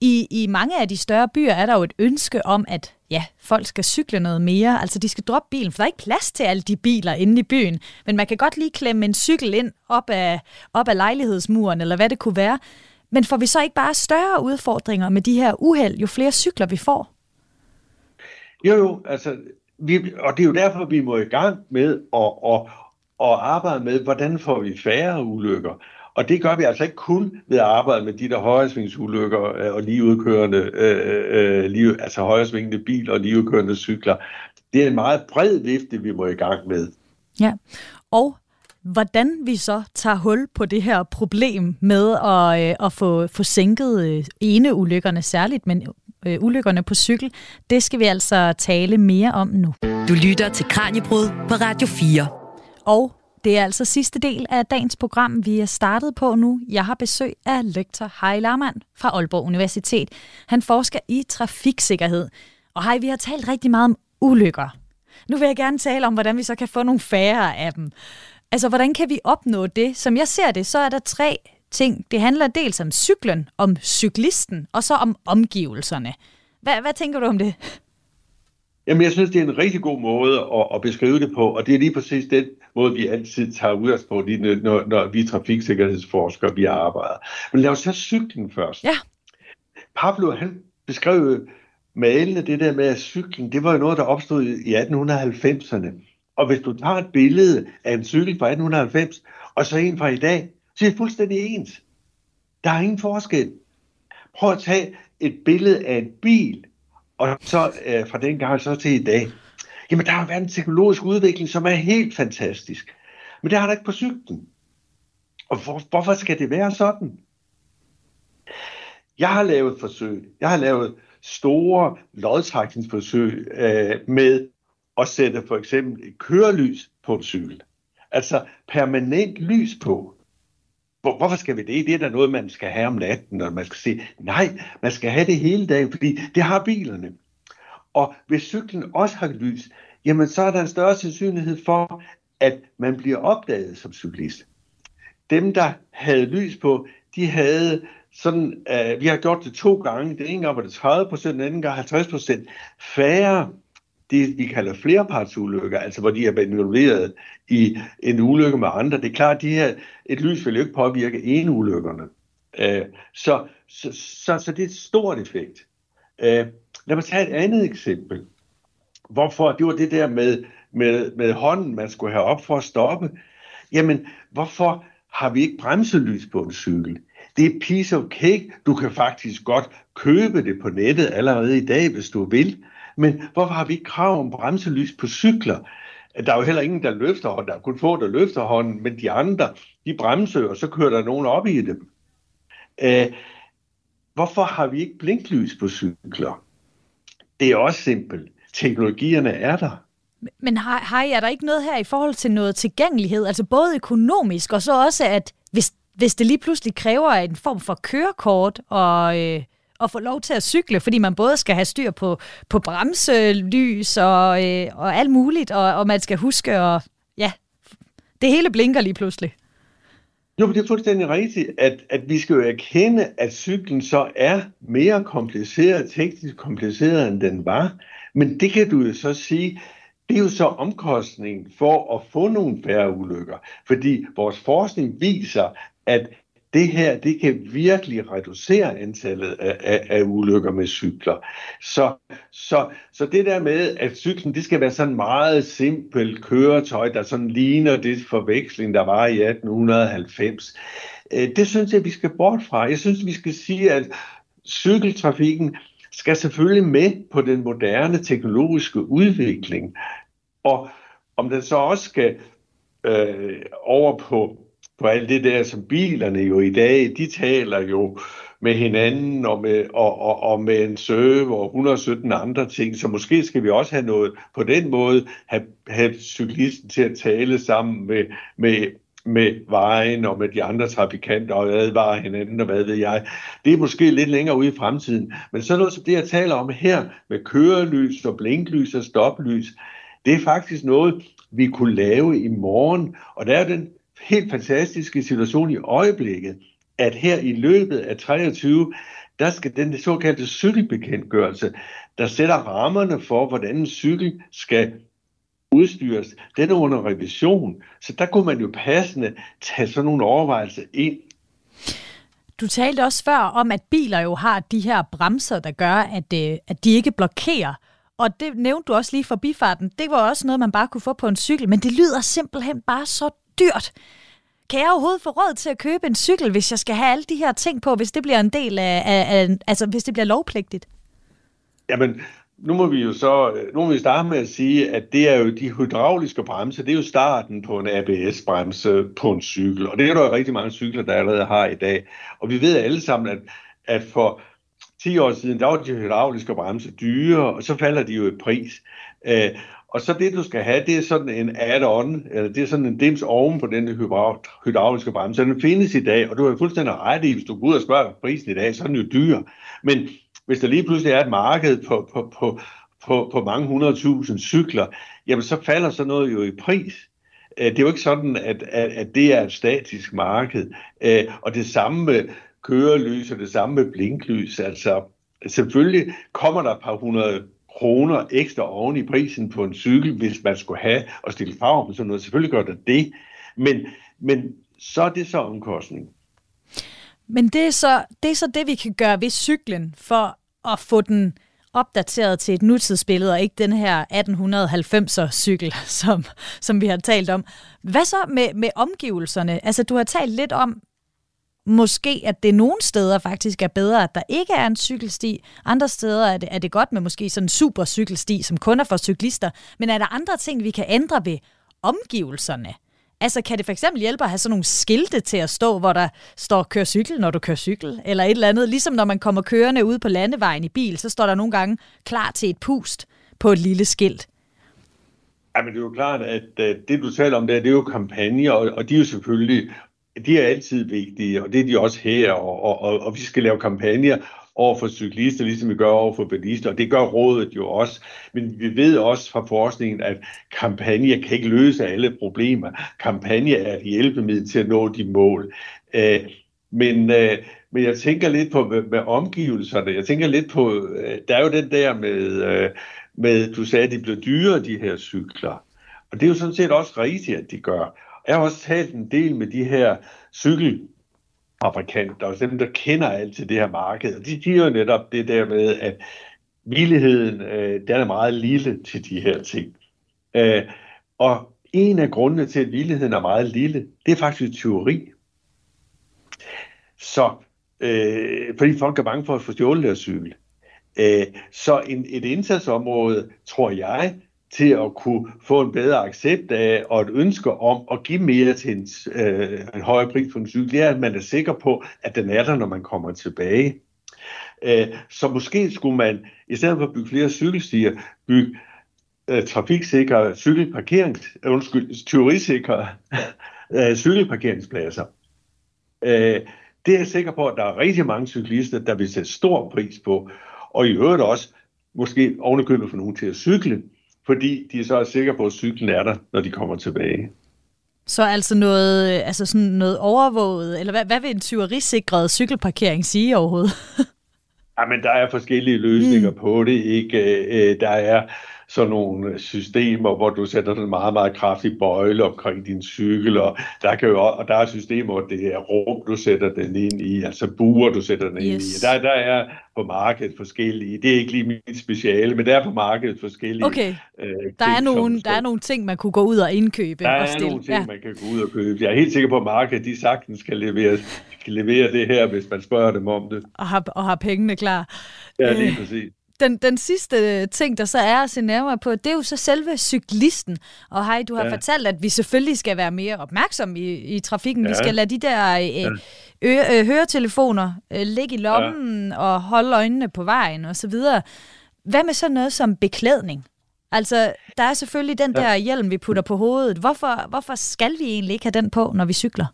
i, I mange af de større byer er der jo et ønske om, at ja, folk skal cykle noget mere. Altså, de skal droppe bilen, for der er ikke plads til alle de biler inde i byen. Men man kan godt lige klemme en cykel ind op af, op af lejlighedsmuren, eller hvad det kunne være. Men får vi så ikke bare større udfordringer med de her uheld, jo flere cykler vi får? Jo, jo, altså, vi, og det er jo derfor, vi må i gang med at, at, at arbejde med, hvordan får vi færre ulykker. Og det gør vi altså ikke kun ved at arbejde med de der højresvingsulykker øh, og ligeudkørende, øh, øh, lige, altså højresvingende biler og ligeudkørende cykler. Det er en meget bred vifte, vi må i gang med. Ja, og hvordan vi så tager hul på det her problem med at, øh, at få, få sænket øh, ene ulykkerne særligt, men øh, ulykkerne på cykel, det skal vi altså tale mere om nu. Du lytter til Kranjebrud på Radio 4. Og det er altså sidste del af dagens program, vi er startet på nu. Jeg har besøg af lektor Hej Larmand fra Aalborg Universitet. Han forsker i trafiksikkerhed. Og hej, vi har talt rigtig meget om ulykker. Nu vil jeg gerne tale om, hvordan vi så kan få nogle færre af dem. Altså, hvordan kan vi opnå det? Som jeg ser det, så er der tre ting. Det handler dels om cyklen, om cyklisten, og så om omgivelserne. Hvad, hvad tænker du om det? Jamen, jeg synes, det er en rigtig god måde at, at beskrive det på, og det er lige præcis den måde, vi altid tager udgangspunkt i, når, når vi trafiksikkerhedsforskere, vi arbejder. Men lad os tage cyklen først. Ja. Pablo, han beskrev malende det der med, at cyklen, det var jo noget, der opstod i 1890'erne. Og hvis du tager et billede af en cykel fra 1890, og så en fra i dag, så er det fuldstændig ens. Der er ingen forskel. Prøv at tage et billede af en bil, og så øh, fra den gang så til i dag. Jamen, der har været en teknologisk udvikling, som er helt fantastisk. Men det har der ikke på cyklen. Og hvor, hvorfor skal det være sådan? Jeg har lavet forsøg. Jeg har lavet store lodtrækningsforsøg øh, med at sætte for eksempel et kørelys på en cykel. Altså permanent lys på. Hvor, hvorfor skal vi det? Det er da noget, man skal have om natten, og man skal se. Nej, man skal have det hele dagen, fordi det har bilerne. Og hvis cyklen også har lys, jamen så er der en større sandsynlighed for, at man bliver opdaget som cyklist. Dem, der havde lys på, de havde sådan, uh, vi har gjort det to gange. Det ene gang var det 30 procent, den anden gang 50 procent færre det, vi kalder flerpartsulykker, altså hvor de er involveret i en ulykke med andre. Det er klart, at de her, et lys vil jo ikke påvirke en ulykkerne. Uh, så, så, så, så det er et stort effekt. Øh, lad mig tage et andet eksempel. Hvorfor? Det var det der med, med, med hånden, man skulle have op for at stoppe. Jamen, hvorfor har vi ikke bremselys på en cykel? Det er piece of cake. Du kan faktisk godt købe det på nettet allerede i dag, hvis du vil. Men hvorfor har vi ikke krav om bremselys på cykler? Der er jo heller ingen, der løfter hånden. Der er kun få, der løfter hånden, men de andre, de bremser, og så kører der nogen op i dem. Øh, hvorfor har vi ikke blinklys på cykler? Det er også simpelt. Teknologierne er der. Men har, har er der ikke noget her i forhold til noget tilgængelighed, altså både økonomisk, og så også, at hvis, hvis det lige pludselig kræver en form for kørekort og, øh, at få lov til at cykle, fordi man både skal have styr på, på bremselys og, øh, og alt muligt, og, og man skal huske at, ja, det hele blinker lige pludselig. Jo, det er fuldstændig rigtigt, at, at vi skal jo erkende, at cyklen så er mere kompliceret, teknisk kompliceret, end den var. Men det kan du jo så sige, det er jo så omkostningen for at få nogle færre ulykker. Fordi vores forskning viser, at det her, det kan virkelig reducere antallet af, af, af ulykker med cykler. Så, så, så det der med, at cyklen, det skal være sådan meget simpelt køretøj, der sådan ligner det forveksling, der var i 1890, øh, det synes jeg, vi skal bort fra. Jeg synes, vi skal sige, at cykeltrafikken skal selvfølgelig med på den moderne teknologiske udvikling. Og om den så også skal øh, over på på alt det der, som bilerne jo i dag, de taler jo med hinanden og med, og, og, og med en server og 117 andre ting, så måske skal vi også have noget på den måde, have, have cyklisten til at tale sammen med, med, med vejen og med de andre trafikanter og advare hinanden og hvad ved jeg. Det er måske lidt længere ude i fremtiden, men så noget som det, jeg taler om her med kørelys og blinklys og stoplys, det er faktisk noget, vi kunne lave i morgen, og der er den helt fantastiske situation i øjeblikket, at her i løbet af 23, der skal den såkaldte cykelbekendtgørelse, der sætter rammerne for, hvordan en cykel skal udstyres, den er under revision. Så der kunne man jo passende tage sådan nogle overvejelser ind. Du talte også før om, at biler jo har de her bremser, der gør, at, øh, at de ikke blokerer. Og det nævnte du også lige for bifarten. Det var også noget, man bare kunne få på en cykel, men det lyder simpelthen bare så dyrt. Kan jeg overhovedet få råd til at købe en cykel, hvis jeg skal have alle de her ting på, hvis det bliver en del af, af, af altså hvis det bliver lovpligtigt? Jamen, nu må vi jo så nu må vi starte med at sige, at det er jo de hydrauliske bremser, det er jo starten på en ABS-bremse på en cykel, og det er der jo rigtig mange cykler, der allerede har i dag. Og vi ved alle sammen, at, at for 10 år siden, der var de hydrauliske bremser dyre, og så falder de jo i pris. Øh, og så det, du skal have, det er sådan en add-on, eller det er sådan en dims oven på den hydrauliske bremse. Den findes i dag, og du har fuldstændig ret i, hvis du går ud og spørger prisen i dag, så er den jo dyr. Men hvis der lige pludselig er et marked på, på, på, på, på mange hundredtusind cykler, jamen så falder så noget jo i pris. Øh, det er jo ikke sådan, at, at, at det er et statisk marked. Øh, og det samme med kørelys og det samme med blinklys. Altså, selvfølgelig kommer der et par hundrede kroner ekstra oven i prisen på en cykel, hvis man skulle have og stille krav om sådan noget. Selvfølgelig gør det det, men, men så er det så omkostning. Men det er så, det er så det, vi kan gøre ved cyklen, for at få den opdateret til et nutidsbillede, og ikke den her 1890'er cykel, <laughs> som, som vi har talt om. Hvad så med, med omgivelserne? Altså, du har talt lidt om, måske, at det nogle steder faktisk er bedre, at der ikke er en cykelsti. Andre steder er det, er det godt med måske sådan en super cykelsti, som kun er for cyklister. Men er der andre ting, vi kan ændre ved omgivelserne? Altså, kan det for eksempel hjælpe at have sådan nogle skilte til at stå, hvor der står kør cykel, når du kører cykel, eller et eller andet? Ligesom når man kommer kørende ud på landevejen i bil, så står der nogle gange klar til et pust på et lille skilt. Ja, men det er jo klart, at øh, det du taler om der, det er jo kampagner, og de er jo selvfølgelig de er altid vigtige, og det er de også her, og, og, og, og vi skal lave kampagner over for cyklister, ligesom vi gør over for bilister, og det gør rådet jo også. Men vi ved også fra forskningen, at kampagner kan ikke løse alle problemer. Kampagner er et hjælpemiddel til at nå de mål. Øh, men, øh, men jeg tænker lidt på med, med omgivelserne. Jeg tænker lidt på, øh, der er jo den der med, øh, med, du sagde, at de blev dyre, de her cykler. Og det er jo sådan set også rigtigt, at de gør. Jeg har også talt en del med de her cykelfabrikanter, og dem, der kender alt til det her marked, og de siger jo netop det der med, at villigheden, øh, den er meget lille til de her ting. Øh, og en af grundene til, at villigheden er meget lille, det er faktisk teori. Så, øh, fordi folk er bange for at få stjålet deres cykel. Øh, så en, et indsatsområde, tror jeg, til at kunne få en bedre accept af og et ønske om at give mere til en, øh, en højere pris for en cykel, det er, at man er sikker på, at den er der, når man kommer tilbage. Øh, så måske skulle man, i stedet for at bygge flere cykelstier, bygge øh, trafiksikre cykelparkerings, øh, undskyld, teorisikre <laughs> øh, cykelparkeringspladser. Øh, det er jeg sikker på, at der er rigtig mange cyklister, der vil sætte stor pris på, og i øvrigt også måske ovenikøbet for nogen til at cykle, fordi de så er sikre på, at cyklen er der, når de kommer tilbage. Så altså noget, altså sådan noget overvåget, eller hvad, hvad vil en tyverisikret cykelparkering sige overhovedet? <laughs> ja, men der er forskellige løsninger mm. på det. Ikke? Øh, der er sådan nogle systemer, hvor du sætter en meget, meget kraftig bøjle omkring din cykel, og der, kan jo, og der er systemer, hvor det er rum, du sætter den ind i, altså buer, du sætter den yes. ind i. Der, der er på markedet forskellige, det er ikke lige mit speciale, men der er på markedet forskellige Okay, øh, der, er nogle, der er nogle ting, man kunne gå ud og indkøbe. Der og er stille. nogle ting, ja. man kan gå ud og købe. Jeg er helt sikker på, at markedet de sagtens kan levere, kan levere det her, hvis man spørger dem om det. Og har, og har pengene klar. Ja, lige præcis den, den sidste ting, der så er at se nærmere på, det er jo så selve cyklisten. Og hej, du har ja. fortalt, at vi selvfølgelig skal være mere opmærksomme i, i trafikken. Ja. Vi skal lade de der øh, øh, høretelefoner øh, ligge i lommen ja. og holde øjnene på vejen osv. Hvad med sådan noget som beklædning? Altså, der er selvfølgelig den der hjelm, vi putter på hovedet. Hvorfor, hvorfor skal vi egentlig ikke have den på, når vi cykler?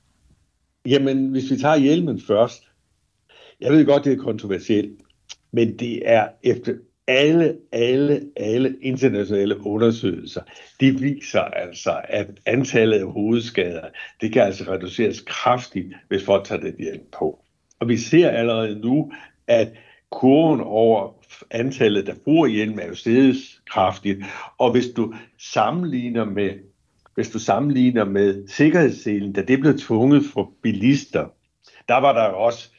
Jamen, hvis vi tager hjelmen først. Jeg ved godt, det er kontroversielt. Men det er efter alle, alle, alle internationale undersøgelser, de viser altså, at antallet af hovedskader, det kan altså reduceres kraftigt, hvis folk tager det hjælp på. Og vi ser allerede nu, at kurven over antallet, der bruger hjelm, er jo steget kraftigt. Og hvis du sammenligner med, hvis du sammenligner med sikkerhedsselen, da det blev tvunget for bilister, der var der også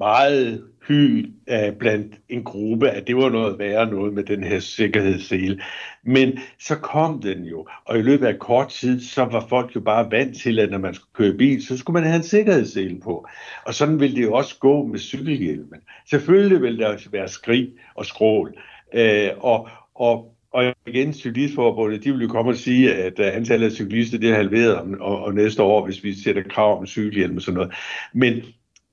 meget hy uh, øh, blandt en gruppe, at det var noget værre noget med den her sikkerhedssele. Men så kom den jo, og i løbet af kort tid, så var folk jo bare vant til, at når man skulle køre bil, så skulle man have en sikkerhedssele på. Og sådan ville det jo også gå med cykelhjelmen. Selvfølgelig ville der være skrig og skrål. Uh, og, og og igen, Cyklistforbundet, de vil jo komme og sige, at øh, antallet af cyklister det er halveret om, og, og næste år, hvis vi sætter krav om cykelhjelm og sådan noget. Men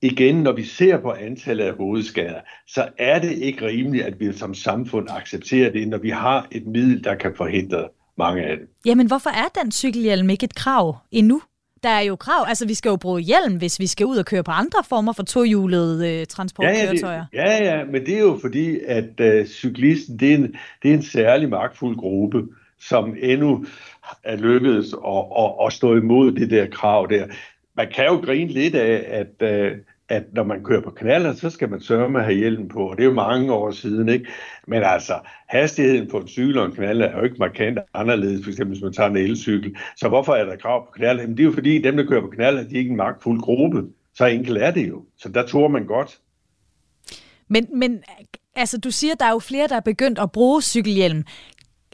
igen, når vi ser på antallet af hovedskader, så er det ikke rimeligt, at vi som samfund accepterer det, når vi har et middel, der kan forhindre mange af det. Jamen, hvorfor er den cykelhjelm ikke et krav endnu? Der er jo krav, altså vi skal jo bruge hjelm, hvis vi skal ud og køre på andre former for tohjulede øh, transportkøretøjer. Ja ja, det, ja, ja, men det er jo fordi, at øh, cyklisten, det er, en, det er en særlig magtfuld gruppe, som endnu er lykkedes at, at, at stå imod det der krav der man kan jo grine lidt af, at, øh, at når man kører på knaller, så skal man sørge med at have hjelm på, og det er jo mange år siden, ikke? Men altså, hastigheden på en cykel og en knaller er jo ikke markant anderledes, for eksempel hvis man tager en elcykel. Så hvorfor er der krav på knaller? Jamen det er jo fordi, dem, der kører på knaller, de er ikke en magtfuld gruppe. Så enkelt er det jo. Så der tror man godt. Men, men altså, du siger, der er jo flere, der er begyndt at bruge cykelhjelm.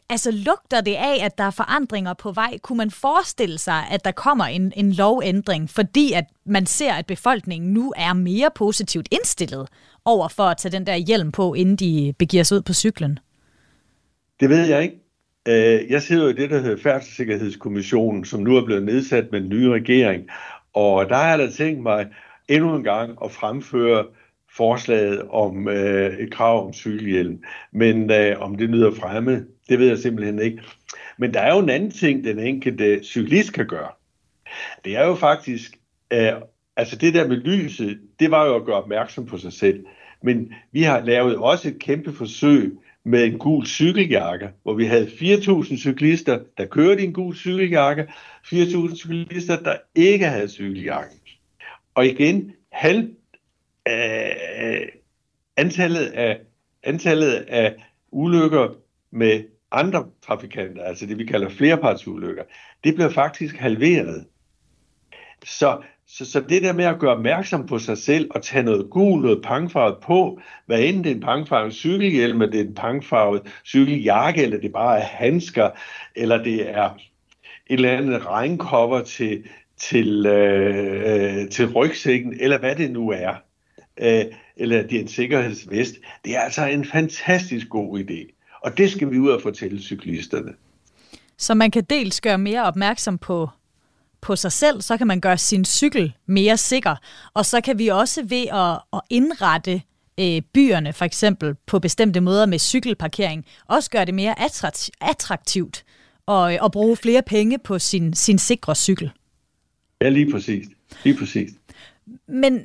Altså lugter det af, at der er forandringer på vej? Kunne man forestille sig, at der kommer en, en lovændring, fordi at man ser, at befolkningen nu er mere positivt indstillet over for at tage den der hjelm på, inden de begiver sig ud på cyklen? Det ved jeg ikke. Øh, jeg sidder jo i det, der hedder Færdselssikkerhedskommissionen, som nu er blevet nedsat med den ny regering. Og der har jeg da tænkt mig endnu en gang at fremføre forslaget om øh, et krav om cykelhjelm. Men øh, om det lyder fremme, det ved jeg simpelthen ikke. Men der er jo en anden ting, den enkelte cyklist kan gøre. Det er jo faktisk, øh, altså det der med lyset, det var jo at gøre opmærksom på sig selv. Men vi har lavet også et kæmpe forsøg med en gul cykeljakke, hvor vi havde 4.000 cyklister, der kørte i en gul cykeljakke, 4.000 cyklister, der ikke havde cykeljakke. Og igen, halv, øh, antallet, af, antallet af ulykker med andre trafikanter, altså det vi kalder flerpartsulykker, det blev faktisk halveret. Så, så, så det der med at gøre opmærksom på sig selv og tage noget gul, noget pangfarvet på, hvad enten det er en pangfarvet cykelhjelm, eller det er en pangfarvet cykeljakke, eller det bare er handsker, eller det er et eller andet regnkopper til, til, øh, til rygsækken, eller hvad det nu er, øh, eller det er en sikkerhedsvest. Det er altså en fantastisk god idé. Og det skal vi ud og fortælle cyklisterne. Så man kan dels gøre mere opmærksom på, på sig selv, så kan man gøre sin cykel mere sikker, og så kan vi også ved at, at indrette øh, byerne for eksempel på bestemte måder med cykelparkering, også gøre det mere attraktivt og, og bruge flere penge på sin, sin sikre cykel. Ja, lige præcis. Lige præcis. Men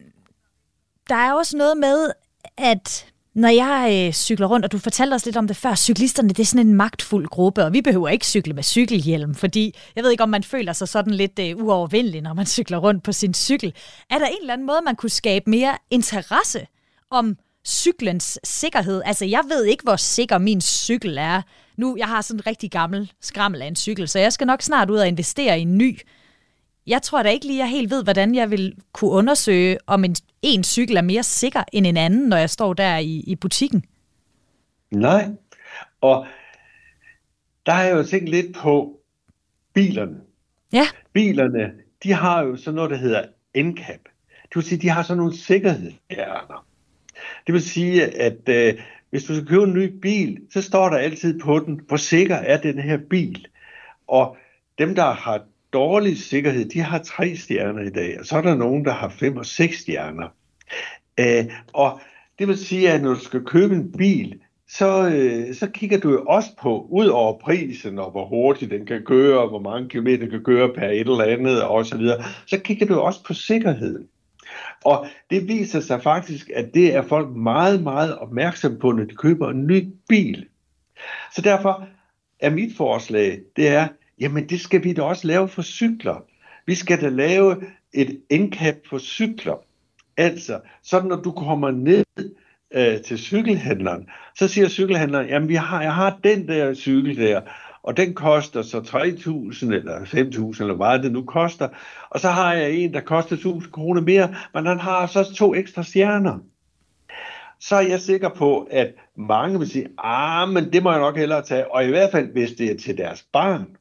der er også noget med, at når jeg øh, cykler rundt, og du fortalte os lidt om det før, cyklisterne, det er sådan en magtfuld gruppe, og vi behøver ikke cykle med cykelhjelm, fordi jeg ved ikke, om man føler sig sådan lidt øh, uovervindelig, når man <laughs> cykler rundt på sin cykel. Er der en eller anden måde, man kunne skabe mere interesse om cyklens sikkerhed? Altså, jeg ved ikke, hvor sikker min cykel er, nu, jeg har sådan en rigtig gammel skrammel af en cykel, så jeg skal nok snart ud og investere i en ny. Jeg tror da ikke lige, jeg helt ved, hvordan jeg vil kunne undersøge, om en, en cykel er mere sikker end en anden, når jeg står der i, i butikken. Nej, og der har jeg jo tænkt lidt på bilerne. Ja. Bilerne, de har jo sådan noget, der hedder NCAP. Det vil sige, de har sådan nogle sikkerhedshjerner. Det vil sige, at øh, hvis du skal købe en ny bil, så står der altid på den, hvor sikker er den her bil. Og dem, der har dårlig sikkerhed, de har tre stjerner i dag, og så er der nogen, der har fem og seks stjerner. Øh, og det vil sige, at når du skal købe en bil, så, øh, så kigger du jo også på, ud over prisen og hvor hurtigt den kan køre, og hvor mange kilometer den kan køre per et eller andet og så videre, så kigger du også på sikkerheden. Og det viser sig faktisk, at det er folk meget, meget opmærksom på, når de køber en ny bil. Så derfor er mit forslag, det er, jamen det skal vi da også lave for cykler. Vi skal da lave et indkab for cykler. Altså, sådan når du kommer ned øh, til cykelhandleren, så siger cykelhandleren, jamen vi har, jeg har den der cykel der, og den koster så 3.000 eller 5.000 eller hvad det nu koster, og så har jeg en, der koster 1.000 kroner mere, men han har så to ekstra stjerner. Så er jeg sikker på, at mange vil sige, ah, men det må jeg nok hellere tage, og i hvert fald, hvis det er til deres barn,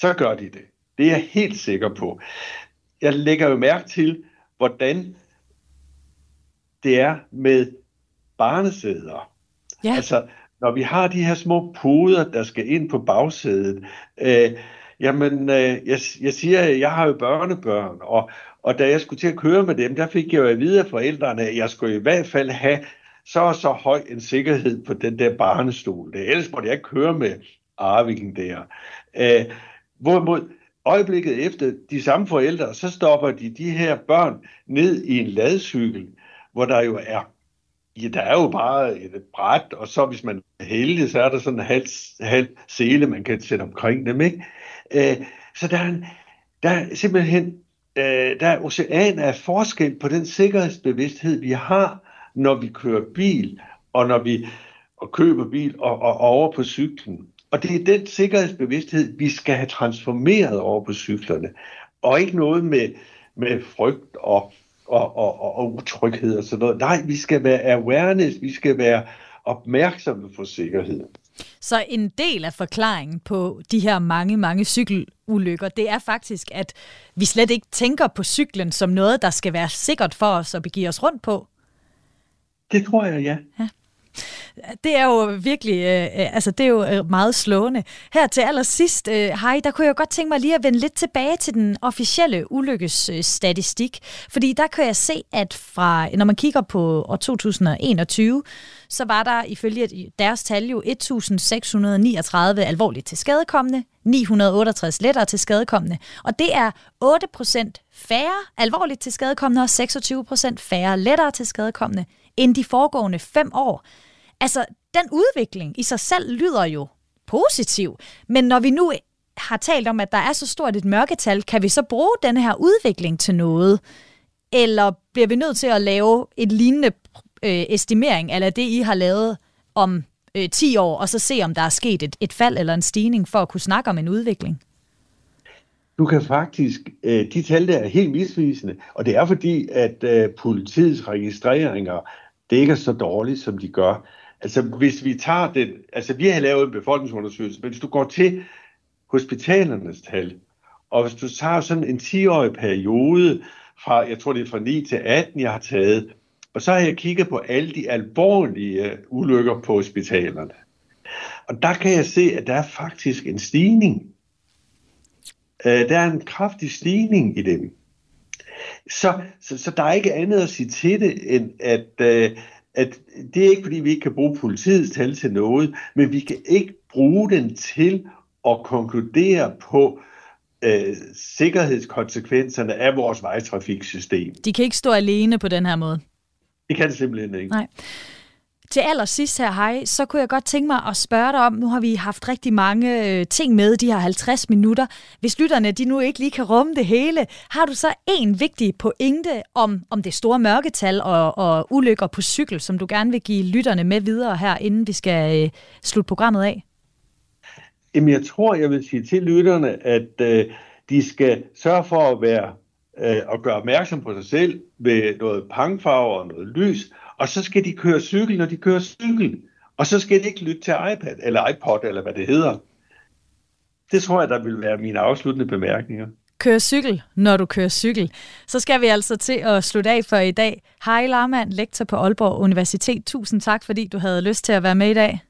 så gør de det. Det er jeg helt sikker på. Jeg lægger jo mærke til, hvordan det er med barnesæder. Ja. Altså, når vi har de her små puder, der skal ind på bagsædet, øh, jamen, øh, jeg, jeg siger, jeg har jo børnebørn, og, og da jeg skulle til at køre med dem, der fik jeg jo at vide af forældrene, at jeg skulle i hvert fald have så og så høj en sikkerhed på den der barnestol. Det, ellers måtte jeg ikke køre med arvingen der. Øh, hvorimod øjeblikket efter de samme forældre, så stopper de de her børn ned i en ladcykel, hvor der jo er Ja, der er jo bare et bræt, og så hvis man er heldig, så er der sådan en halv, halv sele, man kan sætte omkring dem, ikke? Øh, så der er, en, der er simpelthen øh, der er ocean af forskel på den sikkerhedsbevidsthed, vi har, når vi kører bil, og når vi og køber bil og, og, og over på cyklen. Og det er den sikkerhedsbevidsthed, vi skal have transformeret over på cyklerne. Og ikke noget med, med frygt og og, og, og, og utryghed og sådan noget. Nej, vi skal være awareness, vi skal være opmærksomme på sikkerhed. Så en del af forklaringen på de her mange, mange cykelulykker, det er faktisk, at vi slet ikke tænker på cyklen som noget, der skal være sikkert for os at begive os rundt på. Det tror jeg, ja. ja. Det er jo virkelig, øh, øh altså det er jo øh, meget slående. Her til allersidst, øh, hej, der kunne jeg godt tænke mig lige at vende lidt tilbage til den officielle ulykkesstatistik, fordi der kan jeg se, at fra, når man kigger på år 2021, så var der ifølge deres tal jo 1639 alvorligt til skadekommende, 968 lettere til skadekommende, og det er 8% færre alvorligt til skadekommende og 26% færre lettere til skadekommende end de foregående fem år. Altså, den udvikling i sig selv lyder jo positiv, men når vi nu har talt om, at der er så stort et mørketal, kan vi så bruge denne her udvikling til noget? Eller bliver vi nødt til at lave et lignende øh, estimering, eller det I har lavet om øh, 10 år, og så se, om der er sket et, et fald eller en stigning, for at kunne snakke om en udvikling? Du kan faktisk, øh, de tal der er helt misvisende, og det er fordi, at øh, politiets registreringer, det ikke er så dårligt, som de gør. Altså, hvis vi tager den, altså vi har lavet en befolkningsundersøgelse, men hvis du går til hospitalernes tal, og hvis du tager sådan en 10-årig periode, fra, jeg tror det er fra 9 til 18, jeg har taget, og så har jeg kigget på alle de alvorlige øh, ulykker på hospitalerne. Og der kan jeg se, at der er faktisk en stigning. Øh, der er en kraftig stigning i dem. Så, så, så der er ikke andet at sige til det, end at, øh, at det er ikke fordi, vi ikke kan bruge politiets tal til noget, men vi kan ikke bruge den til at konkludere på øh, sikkerhedskonsekvenserne af vores vejtrafiksystem. De kan ikke stå alene på den her måde. Det kan det simpelthen ikke. Nej. Til allersidst her, hej, så kunne jeg godt tænke mig at spørge dig om, nu har vi haft rigtig mange øh, ting med de her 50 minutter. Hvis lytterne de nu ikke lige kan rumme det hele, har du så en vigtig pointe om, om det store mørketal og, og ulykker på cykel, som du gerne vil give lytterne med videre her, inden vi skal øh, slutte programmet af? Jamen, jeg tror, jeg vil sige til lytterne, at øh, de skal sørge for at være øh, og gøre opmærksom på sig selv ved noget pangfarve og noget lys, og så skal de køre cykel, når de kører cykel. Og så skal de ikke lytte til iPad eller iPod, eller hvad det hedder. Det tror jeg, der vil være mine afsluttende bemærkninger. Kør cykel, når du kører cykel. Så skal vi altså til at slutte af for i dag. Hej Larmand, lektor på Aalborg Universitet. Tusind tak, fordi du havde lyst til at være med i dag.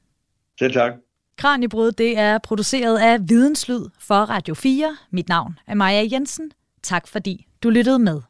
Selv tak. Kranjebrud, det er produceret af Videnslyd for Radio 4. Mit navn er Maja Jensen. Tak fordi du lyttede med.